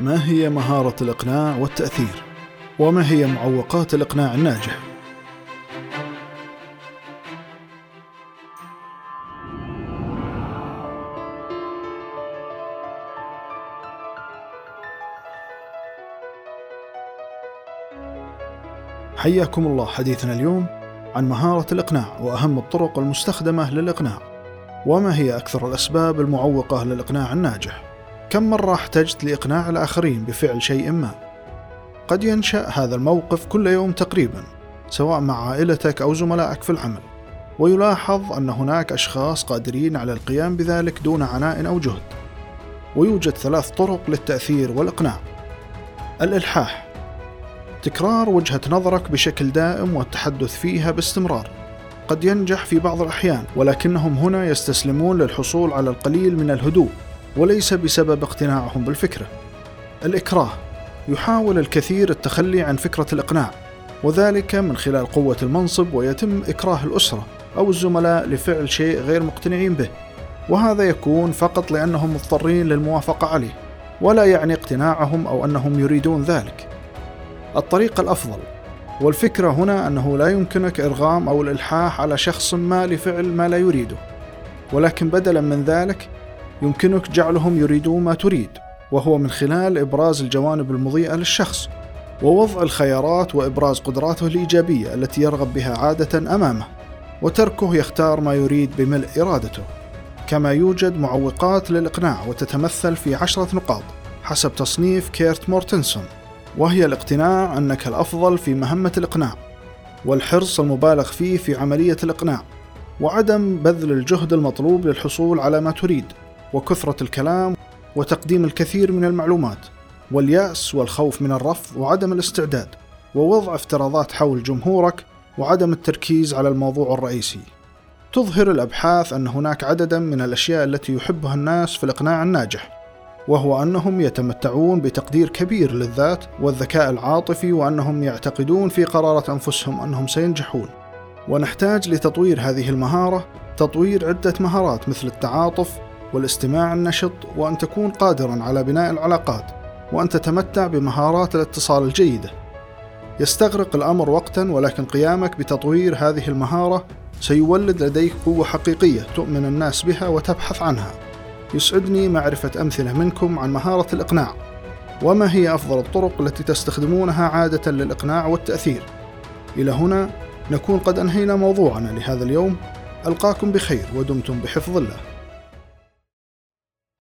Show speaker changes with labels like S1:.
S1: ما هي مهارة الإقناع والتأثير؟ وما هي معوقات الإقناع الناجح؟ حياكم الله حديثنا اليوم عن مهارة الإقناع وأهم الطرق المستخدمة للإقناع وما هي أكثر الأسباب المعوقة للإقناع الناجح كم مرة احتجت لإقناع الآخرين بفعل شيء ما؟ قد ينشأ هذا الموقف كل يوم تقريبا سواء مع عائلتك أو زملائك في العمل ويلاحظ أن هناك أشخاص قادرين على القيام بذلك دون عناء أو جهد. ويوجد ثلاث طرق للتأثير والإقناع. الإلحاح. تكرار وجهة نظرك بشكل دائم والتحدث فيها باستمرار. قد ينجح في بعض الأحيان ولكنهم هنا يستسلمون للحصول على القليل من الهدوء. وليس بسبب اقتناعهم بالفكرة. الإكراه يحاول الكثير التخلي عن فكرة الإقناع وذلك من خلال قوة المنصب ويتم إكراه الأسرة أو الزملاء لفعل شيء غير مقتنعين به وهذا يكون فقط لأنهم مضطرين للموافقة عليه ولا يعني اقتناعهم أو أنهم يريدون ذلك. الطريقة الأفضل والفكرة هنا أنه لا يمكنك إرغام أو الإلحاح على شخص ما لفعل ما لا يريده ولكن بدلا من ذلك يمكنك جعلهم يريدون ما تريد وهو من خلال إبراز الجوانب المضيئة للشخص ووضع الخيارات وإبراز قدراته الإيجابية التي يرغب بها عادة أمامه وتركه يختار ما يريد بملء إرادته. كما يوجد معوقات للإقناع وتتمثل في عشرة نقاط حسب تصنيف كيرت مورتنسون وهي الاقتناع أنك الأفضل في مهمة الإقناع والحرص المبالغ فيه في عملية الإقناع وعدم بذل الجهد المطلوب للحصول على ما تريد. وكثرة الكلام وتقديم الكثير من المعلومات واليأس والخوف من الرفض وعدم الاستعداد ووضع افتراضات حول جمهورك وعدم التركيز على الموضوع الرئيسي. تظهر الأبحاث أن هناك عددا من الأشياء التي يحبها الناس في الإقناع الناجح وهو أنهم يتمتعون بتقدير كبير للذات والذكاء العاطفي وأنهم يعتقدون في قرارة أنفسهم أنهم سينجحون. ونحتاج لتطوير هذه المهارة تطوير عدة مهارات مثل التعاطف والاستماع النشط وأن تكون قادرا على بناء العلاقات وأن تتمتع بمهارات الاتصال الجيدة. يستغرق الأمر وقتا ولكن قيامك بتطوير هذه المهارة سيولد لديك قوة حقيقية تؤمن الناس بها وتبحث عنها. يسعدني معرفة أمثلة منكم عن مهارة الإقناع. وما هي أفضل الطرق التي تستخدمونها عادة للإقناع والتأثير؟ إلى هنا نكون قد أنهينا موضوعنا لهذا اليوم. ألقاكم بخير ودمتم بحفظ الله.